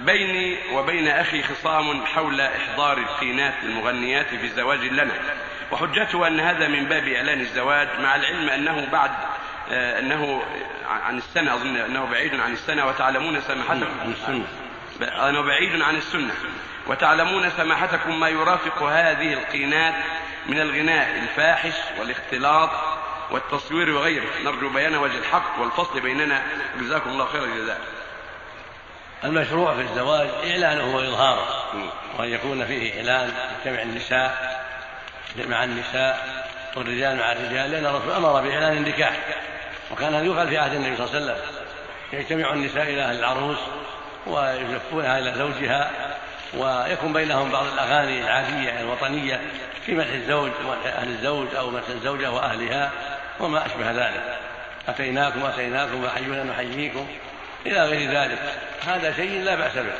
بيني وبين أخي خصام حول إحضار القينات المغنيات في زواج لنا. وحجته أن هذا من باب إعلان الزواج مع العلم أنه بعد آه، أنه عن السنة أظن أنه بعيد عن السنة وتعلمون سماحتكم. أنه بعيد عن السنة. وتعلمون سماحتكم ما يرافق هذه القينات من الغناء الفاحش والاختلاط والتصوير وغيره. نرجو بيان وجه الحق والفصل بيننا. جزاكم الله خير الجزاء. المشروع في الزواج إعلانه وإظهاره وأن يكون فيه إعلان يجتمع النساء مع النساء والرجال مع الرجال لأن الرسول أمر بإعلان النكاح وكان هذا يقال في عهد النبي صلى الله عليه وسلم. يجتمع النساء إلى أهل العروس ويزفونها إلى زوجها ويكون بينهم بعض الأغاني العادية الوطنية في مدح الزوج وأهل الزوج أو مدح الزوجة وأهلها وما أشبه ذلك. أتيناكم أتيناكم وحيونا نحييكم. إلى غير ذلك. هذا شيء لا بأس به.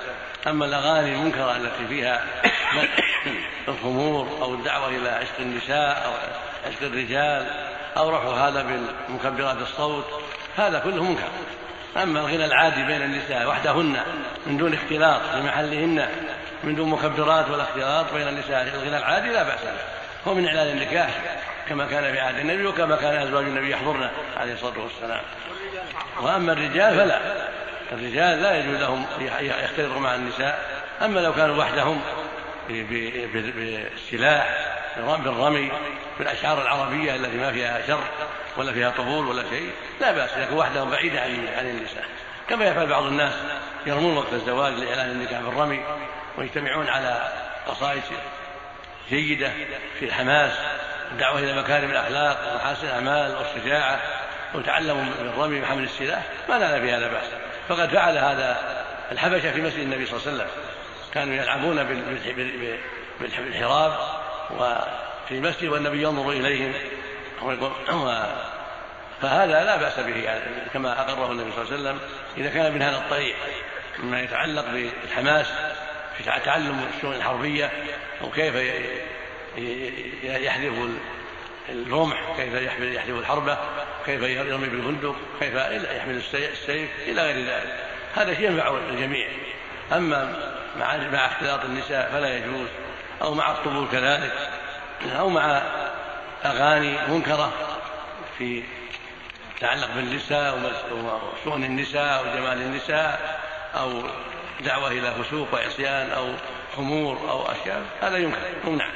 أما الأغاني المنكرة التي فيها الخمور أو الدعوة إلى عشق النساء أو عشق الرجال أو رفع هذا بمكبرات الصوت هذا كله منكر. أما الغنى العادي بين النساء وحدهن من دون اختلاط في محلهن من دون مكبرات ولا اختلاط بين النساء الغنى العادي لا بأس به. هو من إعلان النكاح. كما كان في عهد النبي وكما كان أزواج النبي يحضرن عليه الصلاة والسلام. وأما الرجال فلا. الرجال لا يجوز لهم يختلطوا مع النساء. أما لو كانوا وحدهم بالسلاح بالرمي بالأشعار العربية التي ما فيها شر ولا فيها طبول ولا شيء لا بأس. لكن وحدهم بعيدة عن النساء. كما يفعل بعض الناس يرمون وقت الزواج لإعلان النكاح بالرمي ويجتمعون على قصائد جيدة في الحماس الدعوة إلى مكارم الأخلاق ومحاسن الأعمال والشجاعة وتعلموا بالرمي وحمل السلاح ما نال في هذا بأس. فقد فعل هذا الحبشة في مسجد النبي صلى الله عليه وسلم. كانوا يلعبون بالحراب وفي المسجد والنبي ينظر إليهم فهذا لا بأس به يعني كما أقره النبي صلى الله عليه وسلم. إذا كان من هذا الطريق مما يتعلق بالحماس في تعلم الشؤون الحربية أو كيف يحذف الرمح كيف يحذف الحربة كيف يرمي بالبندق كيف يحمل السيف إلى غير ذلك. هذا شيء ينفع الجميع. أما مع مع اختلاط النساء فلا يجوز أو مع الطبول كذلك أو مع أغاني منكرة في تتعلق بالنساء وشؤون النساء وجمال النساء أو دعوة إلى فسوق وعصيان أو خمور أو أشياء هذا ينكر يمنع